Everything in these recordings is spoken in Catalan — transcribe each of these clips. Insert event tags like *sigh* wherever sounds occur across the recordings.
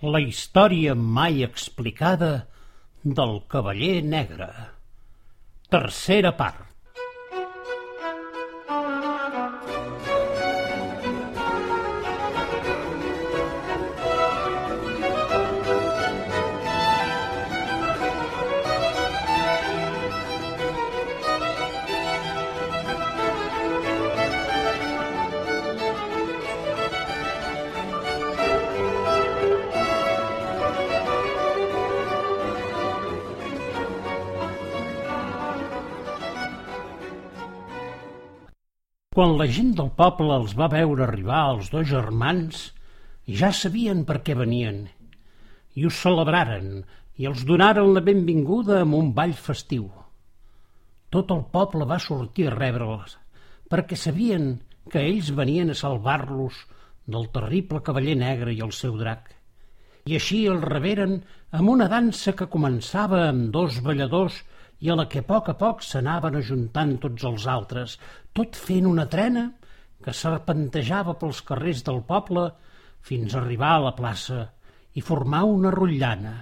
La història mai explicada del Cavaller Negre. Tercera part. Quan la gent del poble els va veure arribar els dos germans, ja sabien per què venien, i ho celebraren i els donaren la benvinguda amb un ball festiu. Tot el poble va sortir a rebre'ls, perquè sabien que ells venien a salvar-los del terrible cavaller negre i el seu drac. I així el reberen amb una dansa que començava amb dos balladors i a la que a poc a poc s'anaven ajuntant tots els altres, tot fent una trena que serpentejava pels carrers del poble fins a arribar a la plaça i formar una rotllana,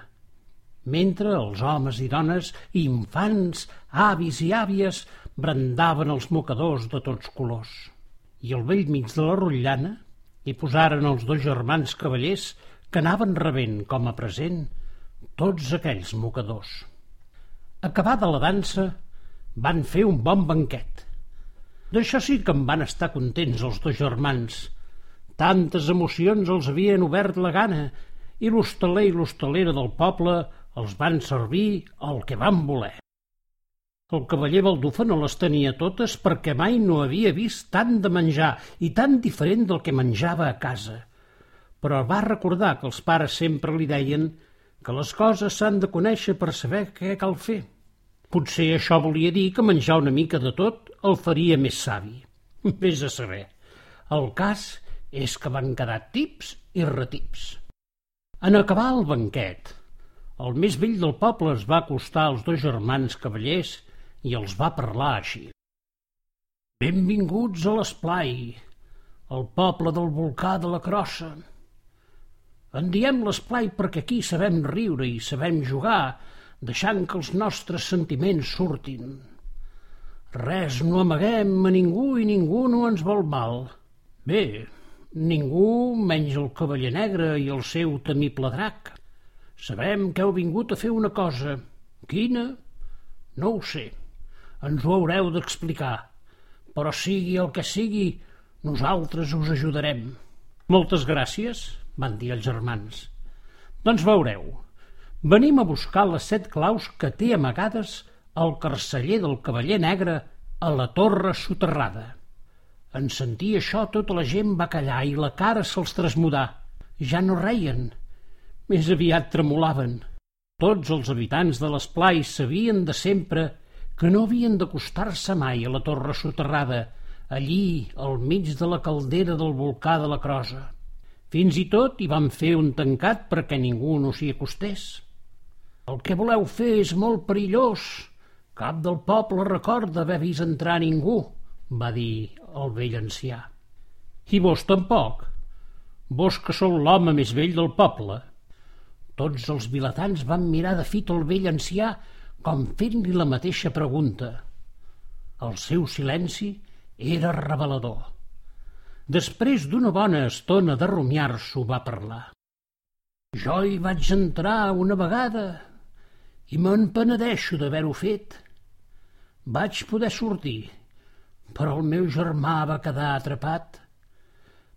mentre els homes i dones, infants, avis i àvies brandaven els mocadors de tots colors. I al vell mig de la rotllana hi posaren els dos germans cavallers que anaven rebent com a present tots aquells mocadors. Acabada la dansa, van fer un bon banquet. D'això sí que en van estar contents els dos germans. Tantes emocions els havien obert la gana i l'hostaler i l'hostalera del poble els van servir el que van voler. El cavaller Baldufa no les tenia totes perquè mai no havia vist tant de menjar i tan diferent del que menjava a casa. Però va recordar que els pares sempre li deien que les coses s'han de conèixer per saber què cal fer. Potser això volia dir que menjar una mica de tot el faria més savi. *laughs* Vés a saber. El cas és que van quedar tips i retips. En acabar el banquet, el més vell del poble es va acostar als dos germans cavallers i els va parlar així. Benvinguts a l'esplai, el poble del volcà de la Crossa. En diem l'esplai perquè aquí sabem riure i sabem jugar deixant que els nostres sentiments surtin. Res no amaguem a ningú i ningú no ens vol mal. Bé, ningú menys el cavaller negre i el seu temible drac. Sabem que heu vingut a fer una cosa. Quina? No ho sé. Ens ho haureu d'explicar. Però sigui el que sigui, nosaltres us ajudarem. Moltes gràcies, van dir els germans. Doncs veureu, Venim a buscar les set claus que té amagades el carceller del cavaller negre a la torre soterrada. En sentir això tota la gent va callar i la cara se'ls trasmudà. Ja no reien, més aviat tremolaven. Tots els habitants de l'esplai sabien de sempre que no havien d'acostar-se mai a la torre soterrada, allí, al mig de la caldera del volcà de la Crosa. Fins i tot hi van fer un tancat perquè ningú no s'hi acostés. El que voleu fer és molt perillós. Cap del poble recorda haver vist entrar ningú, va dir el vell ancià. I vos tampoc. Vos que sou l'home més vell del poble. Tots els vilatans van mirar de fit el vell ancià com fent-li la mateixa pregunta. El seu silenci era revelador. Després d'una bona estona de rumiar-s'ho va parlar. Jo hi vaig entrar una vegada, i me'n penedeixo d'haver-ho fet. Vaig poder sortir, però el meu germà va quedar atrapat.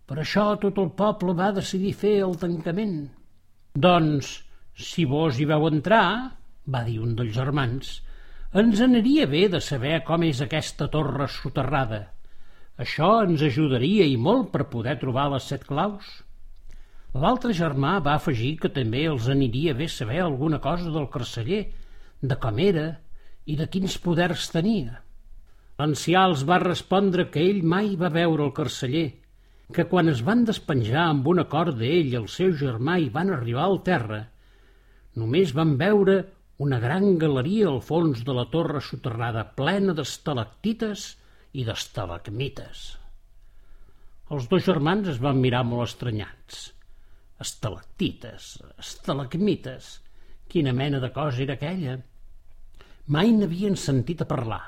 Per això tot el poble va decidir fer el tancament. Doncs, si vos hi veu entrar, va dir un dels germans, ens aniria bé de saber com és aquesta torre soterrada. Això ens ajudaria i molt per poder trobar les set claus. L'altre germà va afegir que també els aniria bé saber alguna cosa del carceller, de com era i de quins poders tenia. L'ancià els va respondre que ell mai va veure el carceller, que quan es van despenjar amb un acord d'ell i el seu germà i van arribar al terra, només van veure una gran galeria al fons de la torre soterrada plena d'estalactites i d'estalagmites. Els dos germans es van mirar molt estranyats. Estalactites, estalagmites... Quina mena de cosa era aquella? Mai n'havien sentit a parlar.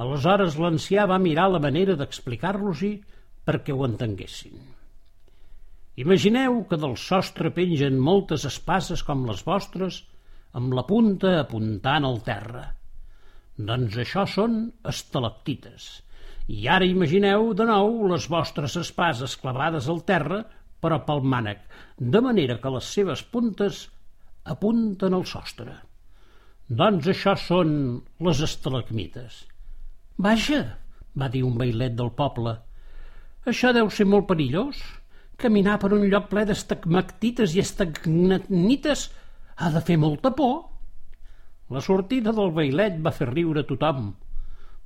Aleshores l'ancià va mirar la manera d'explicar-los-hi perquè ho entenguessin. Imagineu que del sostre pengen moltes espases com les vostres, amb la punta apuntant al terra. Doncs això són estalactites. I ara imagineu de nou les vostres espases clavades al terra, però pel mànec, de manera que les seves puntes apunten al sostre. Doncs això són les estalagmites. Vaja, va dir un bailet del poble, això deu ser molt perillós. Caminar per un lloc ple d'estagmactites i estagnanites ha de fer molta por. La sortida del bailet va fer riure tothom,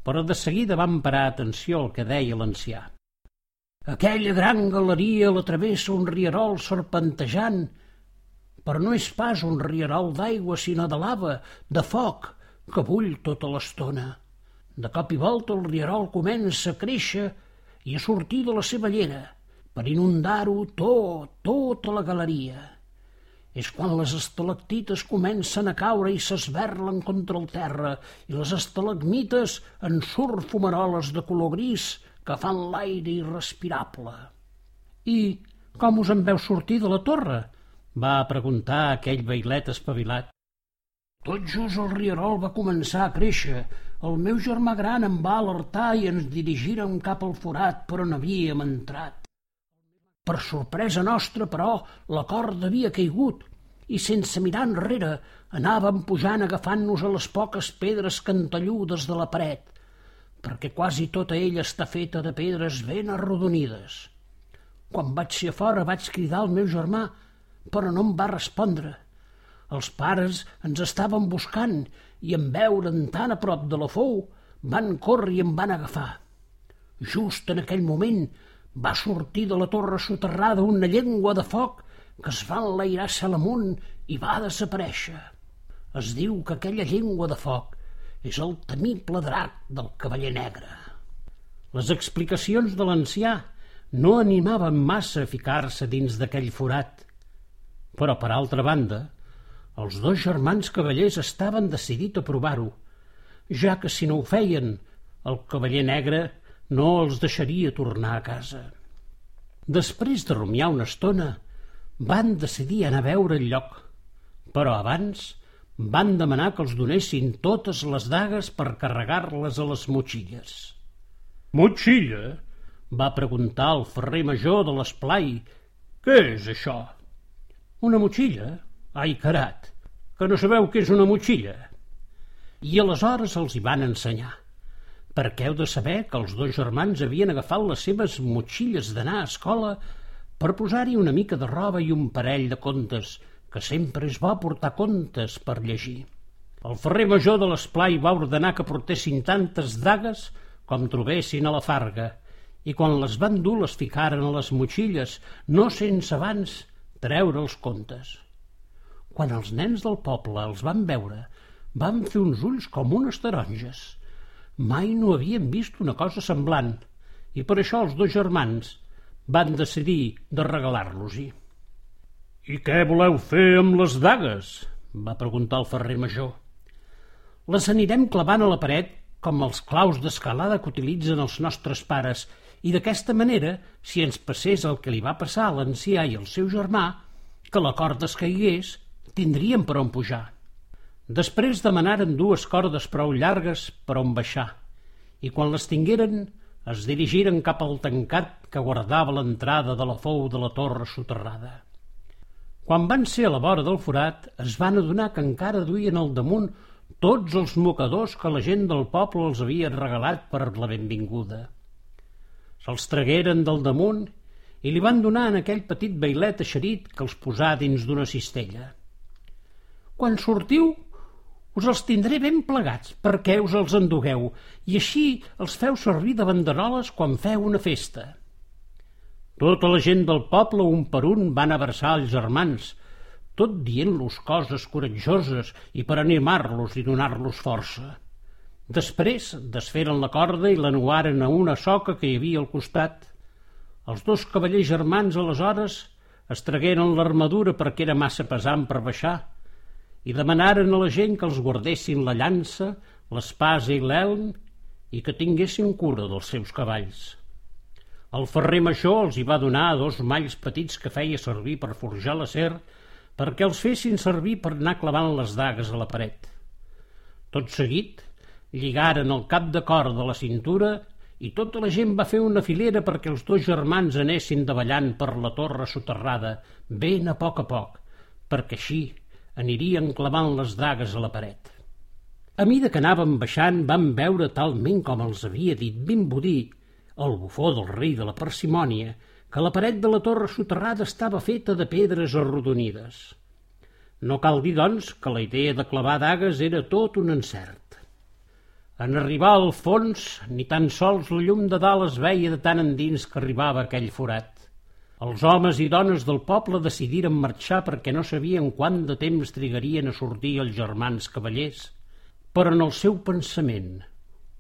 però de seguida van parar atenció al que deia l'ancià. Aquella gran galeria la travessa un rierol serpentejant, però no és pas un rierol d'aigua, sinó de lava, de foc, que bull tota l'estona. De cop i volta el rierol comença a créixer i a sortir de la seva llera per inundar-ho tot, tota la galeria. És quan les estalactites comencen a caure i s'esberlen contra el terra i les estalagmites en surt fumaroles de color gris que fan l'aire irrespirable. I com us en veu sortir de la torre? va preguntar aquell bailet espavilat. Tot just el rierol va començar a créixer el meu germà gran em va alertar i ens dirigirem cap al forat per on havíem entrat. Per sorpresa nostra, però, la corda havia caigut i sense mirar enrere anàvem pujant agafant-nos a les poques pedres cantelludes de la paret, perquè quasi tota ella està feta de pedres ben arrodonides. Quan vaig ser a fora vaig cridar al meu germà, però no em va respondre. Els pares ens estaven buscant i en veure'n tan a prop de la fou van córrer i em van agafar. Just en aquell moment va sortir de la torre soterrada una llengua de foc que es va enlairar cel amunt i va desaparèixer. Es diu que aquella llengua de foc és el temible drac del cavaller negre. Les explicacions de l'ancià no animaven massa a ficar-se dins d'aquell forat, però, per altra banda, els dos germans cavallers estaven decidit a provar-ho, ja que si no ho feien, el cavaller negre no els deixaria tornar a casa. Després de rumiar una estona, van decidir anar a veure el lloc, però abans van demanar que els donessin totes les dagues per carregar-les a les motxilles. Motxilla? va preguntar el ferrer major de l'esplai. Què és això? Una motxilla? Ai, carat, que no sabeu què és una motxilla? I aleshores els hi van ensenyar, perquè heu de saber que els dos germans havien agafat les seves motxilles d'anar a escola per posar-hi una mica de roba i un parell de contes, que sempre és bo portar contes per llegir. El ferrer major de l'esplai va ordenar que portessin tantes dagues com trobessin a la farga, i quan les van dur les ficaren a les motxilles, no sense abans treure els contes. Quan els nens del poble els van veure, van fer uns ulls com unes taronges. Mai no havien vist una cosa semblant, i per això els dos germans van decidir de regalar-los-hi. I què voleu fer amb les dagues? va preguntar el ferrer major. Les anirem clavant a la paret com els claus d'escalada que utilitzen els nostres pares i d'aquesta manera, si ens passés el que li va passar a l'ancià i al seu germà, que la corda es caigués, tindríem per on pujar. Després demanaren dues cordes prou llargues per on baixar, i quan les tingueren es dirigiren cap al tancat que guardava l'entrada de la fou de la torre soterrada. Quan van ser a la vora del forat, es van adonar que encara duien al damunt tots els mocadors que la gent del poble els havia regalat per la benvinguda. Se'ls tragueren del damunt i li van donar en aquell petit bailet eixerit que els posà dins d'una cistella. Quan sortiu, us els tindré ben plegats perquè us els endugueu i així els feu servir de banderoles quan feu una festa. Tota la gent del poble un per un van abraçar els germans, tot dient-los coses coratjoses i per animar-los i donar-los força. Després desferen la corda i l'anuaren a una soca que hi havia al costat. Els dos cavallers germans aleshores es tragueren l'armadura perquè era massa pesant per baixar i demanaren a la gent que els guardessin la llança, l'espasa i l'elm i que tinguessin cura dels seus cavalls. El ferrer major els hi va donar dos malls petits que feia servir per forjar la ser perquè els fessin servir per anar clavant les dagues a la paret. Tot seguit, lligaren el cap de cor de la cintura i tota la gent va fer una filera perquè els dos germans anessin davallant per la torre soterrada, ben a poc a poc, perquè així anirien clavant les dagues a la paret. A mida que anàvem baixant vam veure talment com els havia dit ben budí el bufó del rei de la parsimònia que la paret de la torre soterrada estava feta de pedres arrodonides. No cal dir, doncs, que la idea de clavar dagues era tot un encert. En arribar al fons, ni tan sols la llum de dalt es veia de tant endins que arribava aquell forat. Els homes i dones del poble decidiren marxar perquè no sabien quant de temps trigarien a sortir els germans cavallers. Però en el seu pensament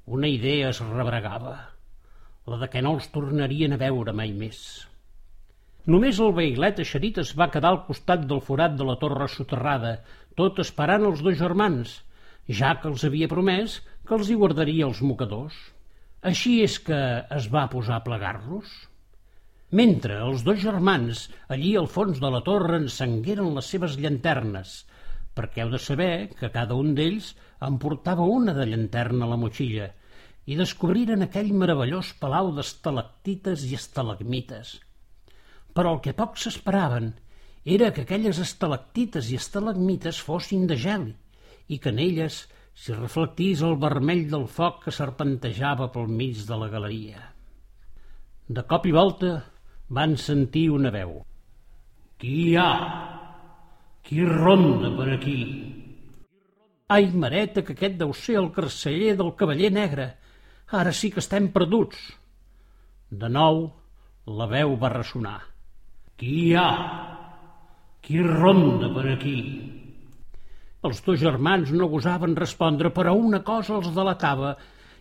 una idea es rebregava, la de que no els tornarien a veure mai més. Només el veilet eixerit es va quedar al costat del forat de la torre soterrada, tot esperant els dos germans, ja que els havia promès que els hi guardaria els mocadors. Així és que es va posar a plegar-los. Mentre els dos germans, allí al fons de la torre, encengueren les seves llanternes, perquè heu de saber que cada un d'ells en portava una de llanterna a la motxilla, i descobriren aquell meravellós palau d'estalactites i estalagmites. Però el que poc s'esperaven era que aquelles estalactites i estalagmites fossin de gel i que en elles s'hi reflectís el vermell del foc que serpentejava pel mig de la galeria. De cop i volta van sentir una veu. Qui hi ha? Qui ronda per aquí? Ai, mareta, que aquest deu ser el carceller del cavaller negre. Ara sí que estem perduts. De nou, la veu va ressonar. Qui hi ha? Qui ronda per aquí? Els dos germans no gosaven respondre, però una cosa els delatava,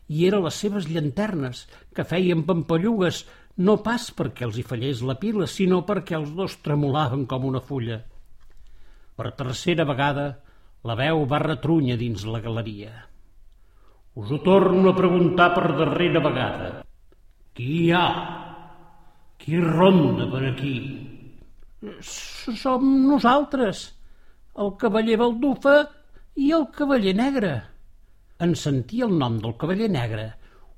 i era les seves llanternes, que feien pampallugues, no pas perquè els hi fallés la pila, sinó perquè els dos tremolaven com una fulla. Per tercera vegada, la veu va retrunya dins la galeria. Us ho torno a preguntar per darrera vegada. Qui hi ha? Qui ronda per aquí? Som nosaltres, el cavaller Baldufa i el cavaller negre. En sentir el nom del cavaller negre,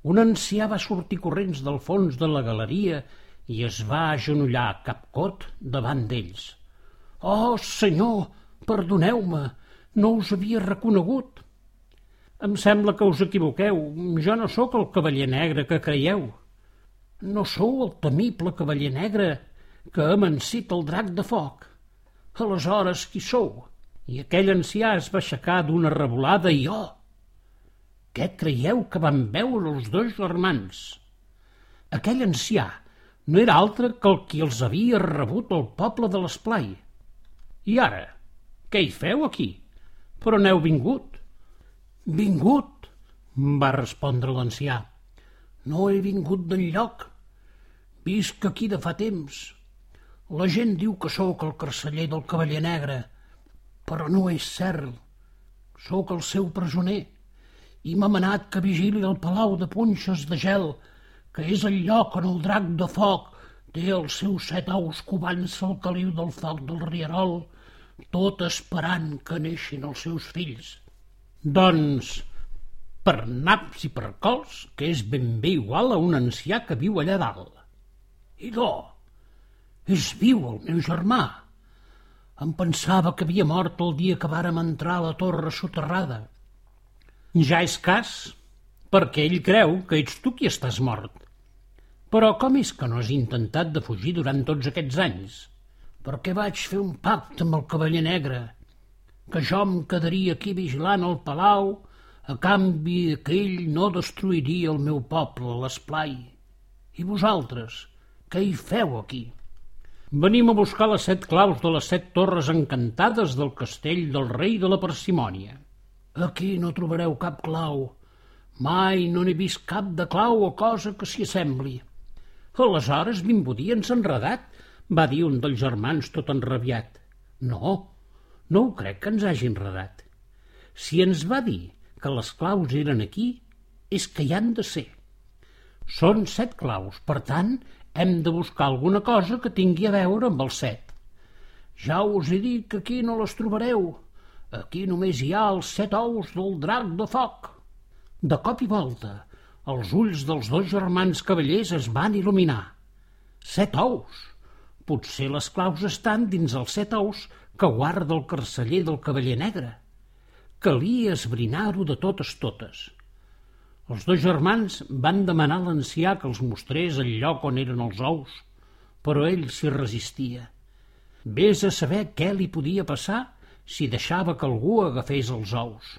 un ancià va sortir corrents del fons de la galeria i es va agenollar capcot davant d'ells. Oh, senyor, perdoneu-me, no us havia reconegut. Em sembla que us equivoqueu. Jo no sóc el cavaller negre que creieu. No sou el temible cavaller negre que ha emancit el drac de foc. Aleshores, qui sou? I aquell ancià es va aixecar d'una revolada i oh! Què creieu que van veure els dos germans? Aquell ancià no era altre que el qui els havia rebut al poble de l'Esplai. I ara, què hi feu aquí? Per on heu vingut? Vingut, va respondre l'ancià. No he vingut d'enlloc. Visc aquí de fa temps. La gent diu que sóc el carceller del cavaller negre, però no és cert. Sóc el seu presoner i m'ha manat que vigili el palau de punxes de gel, que és el lloc on el drac de foc té els seus set ous covant-se al caliu del foc del rierol, tot esperant que neixin els seus fills. Doncs, per naps i per cols, que és ben bé igual a un ancià que viu allà dalt. I do, és viu el meu germà. Em pensava que havia mort el dia que vàrem entrar a la torre soterrada. Ja és cas, perquè ell creu que ets tu qui estàs mort. Però com és que no has intentat de fugir durant tots aquests anys? Perquè vaig fer un pacte amb el cavaller negre, que jo em quedaria aquí vigilant el palau a canvi que ell no destruiria el meu poble, l'esplai. I vosaltres, què hi feu aquí? Venim a buscar les set claus de les set torres encantades del castell del rei de la parsimònia. Aquí no trobareu cap clau. Mai no n'he vist cap de clau o cosa que s'hi assembli. Aleshores, Vimbodí ens ha enredat, va dir un dels germans tot enrabiat. No, no ho crec que ens hagi enredat. Si ens va dir que les claus eren aquí, és que hi han de ser. Són set claus, per tant, hem de buscar alguna cosa que tingui a veure amb el set. Ja us he dit que aquí no les trobareu. Aquí només hi ha els set ous del drac de foc. De cop i volta, els ulls dels dos germans cavallers es van il·luminar. Set ous! Potser les claus estan dins els set ous que guarda el carceller del cavaller negre. Calia esbrinar-ho de totes totes. Els dos germans van demanar a l'ancià que els mostrés el lloc on eren els ous, però ell s'hi resistia. Ves a saber què li podia passar si deixava que algú agafés els ous.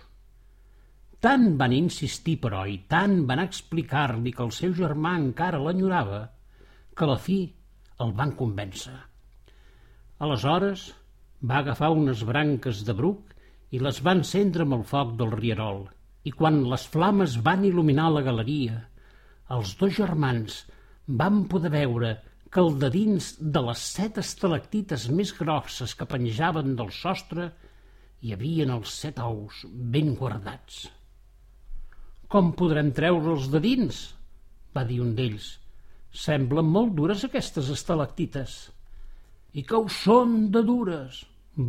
Tant van insistir, però, i tant van explicar-li que el seu germà encara l'enyorava, que a la fi el van convèncer. Aleshores va agafar unes branques de bruc i les va encendre amb el foc del rierol, i quan les flames van il·luminar la galeria, els dos germans van poder veure que al de dins de les set estalactites més grosses que penjaven del sostre hi havien els set ous ben guardats. Com podrem treure'ls de dins? va dir un d'ells. Semblen molt dures aquestes estalactites. I que ho són de dures,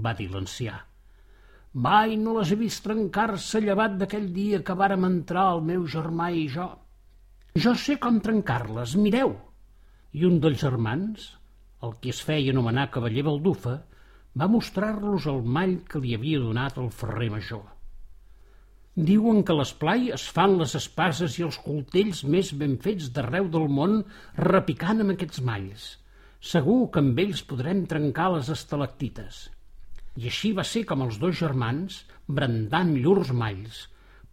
va dir l'ancià. Mai no les he vist trencar-se llevat d'aquell dia que vàrem entrar el meu germà i jo. Jo sé com trencar-les, mireu. I un dels germans, el que es feia anomenar cavaller Baldufa, va mostrar-los el mall que li havia donat el ferrer major. Diuen que a l'esplai es fan les espases i els coltells més ben fets d'arreu del món repicant amb aquests malls. Segur que amb ells podrem trencar les estalactites. I així va ser com els dos germans, brandant llurs malls,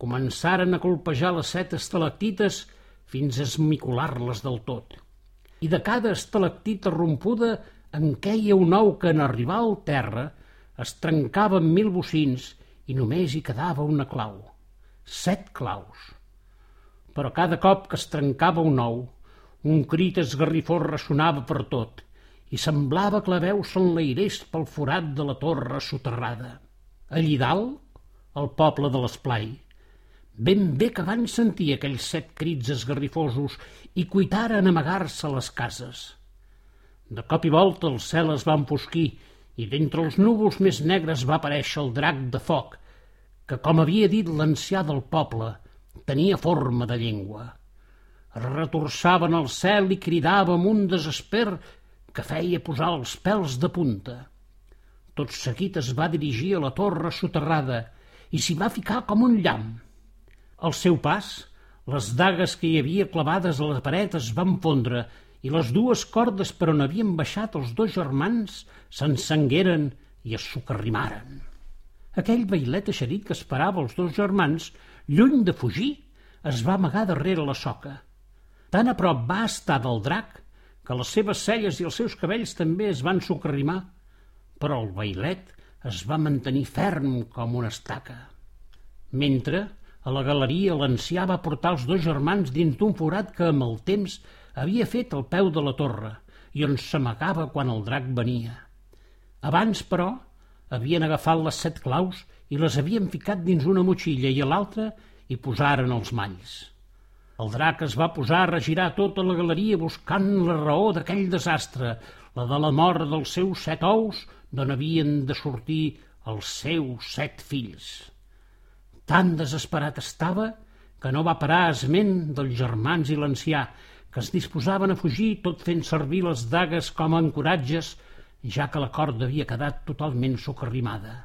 començaren a colpejar les set estalactites fins a esmicular-les del tot. I de cada estalactita rompuda en queia un ou que en arribar al terra es trencava en mil bocins i només hi quedava una clau set claus. Però cada cop que es trencava un ou, un crit esgarrifós ressonava per tot i semblava que la veu s'enlairés pel forat de la torre soterrada. Allí dalt, el poble de l'esplai, ben bé que van sentir aquells set crits esgarrifosos i cuitaren amagar-se a les cases. De cop i volta el cel es va enfosquir i d'entre els núvols més negres va aparèixer el drac de foc que, com havia dit l'ancià del poble, tenia forma de llengua. Retorçaven el cel i cridava amb un desesper que feia posar els pèls de punta. Tot seguit es va dirigir a la torre soterrada i s'hi va ficar com un llamp. Al seu pas, les dagues que hi havia clavades a la paret es van fondre i les dues cordes per on havien baixat els dos germans s'encengueren i es socarrimaren. Aquell bailet eixerit que esperava els dos germans, lluny de fugir, es va amagar darrere la soca. Tan a prop va estar del drac que les seves celles i els seus cabells també es van socarrimar, però el bailet es va mantenir ferm com una estaca. Mentre, a la galeria, l'ancià va portar els dos germans dins d'un forat que, amb el temps, havia fet al peu de la torre i on s'amagava quan el drac venia. Abans, però, havien agafat les set claus i les havien ficat dins una motxilla i a l'altra hi posaren els malls. El drac es va posar a regirar tota la galeria buscant la raó d'aquell desastre, la de la mort dels seus set ous, d'on havien de sortir els seus set fills. Tan desesperat estava que no va parar esment dels germans i l'ancià, que es disposaven a fugir tot fent servir les dagues com a ancoratges ja que la corda havia quedat totalment socarrimada.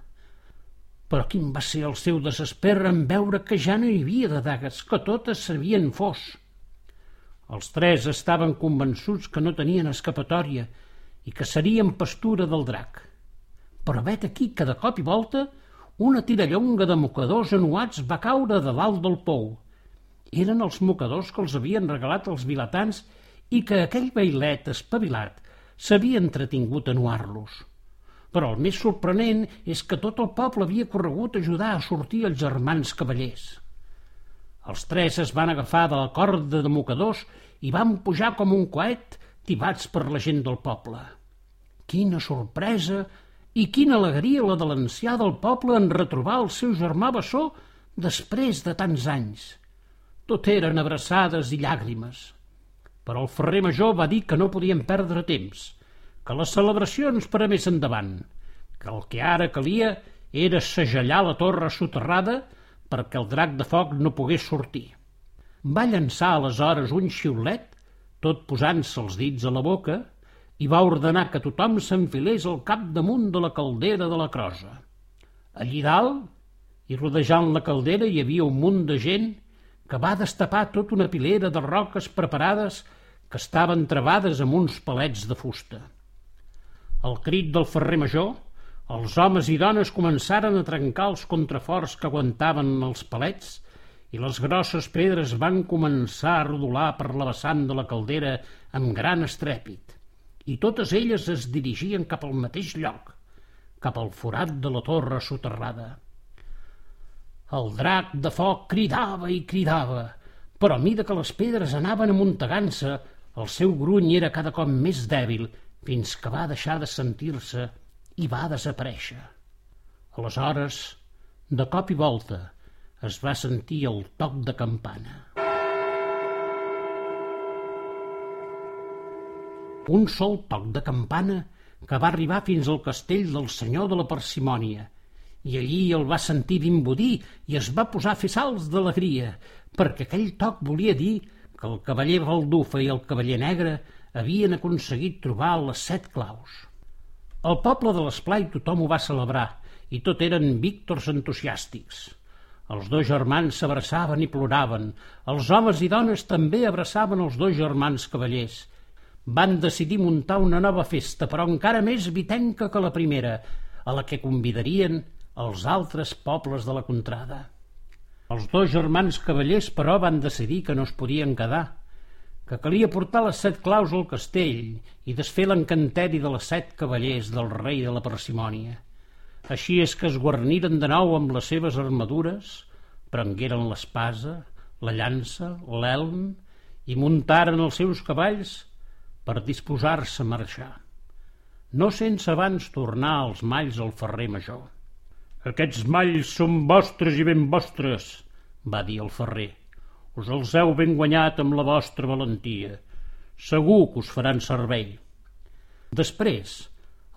Però quin va ser el seu desesper en veure que ja no hi havia de dagues, que totes servien fos. Els tres estaven convençuts que no tenien escapatòria i que serien pastura del drac. Però vet aquí que de cop i volta una tirallonga de mocadors anuats va caure de dalt del pou. Eren els mocadors que els havien regalat els vilatans i que aquell bailet espavilat s'havia entretingut a nuar-los. Però el més sorprenent és que tot el poble havia corregut a ajudar a sortir els germans cavallers. Els tres es van agafar de la corda de mocadors i van pujar com un coet tibats per la gent del poble. Quina sorpresa i quina alegria la de l'ancià del poble en retrobar el seu germà bessó després de tants anys. Tot eren abraçades i llàgrimes. Però el ferrer major va dir que no podien perdre temps, que les celebracions per a més endavant, que el que ara calia era segellar la torre soterrada perquè el drac de foc no pogués sortir. Va llançar aleshores un xiulet, tot posant-se els dits a la boca, i va ordenar que tothom s'enfilés al cap damunt de la caldera de la crosa. Allí dalt, i rodejant la caldera, hi havia un munt de gent que va destapar tota una pilera de roques preparades que estaven travades amb uns palets de fusta. El crit del ferrer major, els homes i dones començaren a trencar els contraforts que aguantaven els palets i les grosses pedres van començar a rodolar per la vessant de la caldera amb gran estrèpit i totes elles es dirigien cap al mateix lloc, cap al forat de la torre soterrada. El drac de foc cridava i cridava, però a mida que les pedres anaven amuntegant-se, el seu gruny era cada cop més dèbil fins que va deixar de sentir-se i va desaparèixer. Aleshores, de cop i volta, es va sentir el toc de campana. un sol toc de campana que va arribar fins al castell del senyor de la parsimònia, i allí el va sentir d'imbudir i es va posar a fer salts d'alegria, perquè aquell toc volia dir que el cavaller Baldufa i el cavaller Negre havien aconseguit trobar les set claus. Al poble de l'Esplai tothom ho va celebrar i tot eren víctors entusiàstics. Els dos germans s'abraçaven i ploraven. Els homes i dones també abraçaven els dos germans cavallers van decidir muntar una nova festa, però encara més vitenca que la primera, a la que convidarien els altres pobles de la contrada. Els dos germans cavallers, però, van decidir que no es podien quedar, que calia portar les set claus al castell i desfer l'encanteri de les set cavallers del rei de la parsimònia. Així és que es guarniren de nou amb les seves armadures, prengueren l'espasa, la llança, l'elm i muntaren els seus cavalls per disposar-se a marxar, no sense abans tornar els malls al ferrer major. Aquests malls són vostres i ben vostres, va dir el ferrer. Us els heu ben guanyat amb la vostra valentia. Segur que us faran servei. Després,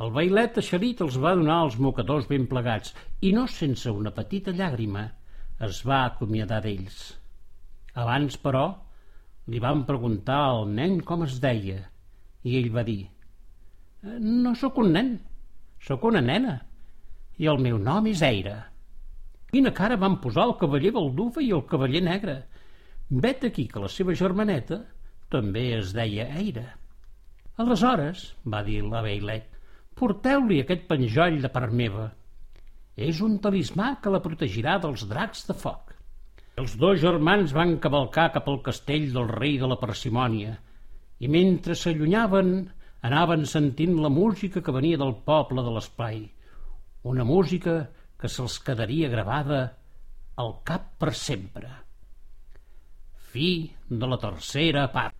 el bailet eixerit els va donar els mocadors ben plegats i no sense una petita llàgrima es va acomiadar d'ells. Abans, però, li van preguntar al nen com es deia i ell va dir «No sóc un nen, sóc una nena, i el meu nom és Eira». Quina cara van posar el cavaller Baldufa i el cavaller Negre. Vet aquí que la seva germaneta també es deia Eira. Aleshores, va dir la Beilet, porteu-li aquest penjoll de part meva. És un talismà que la protegirà dels dracs de foc. Els dos germans van cavalcar cap al castell del rei de la parsimònia, i mentre s'allunyaven anaven sentint la música que venia del poble de l'espai, una música que se'ls quedaria gravada al cap per sempre. Fi de la tercera part.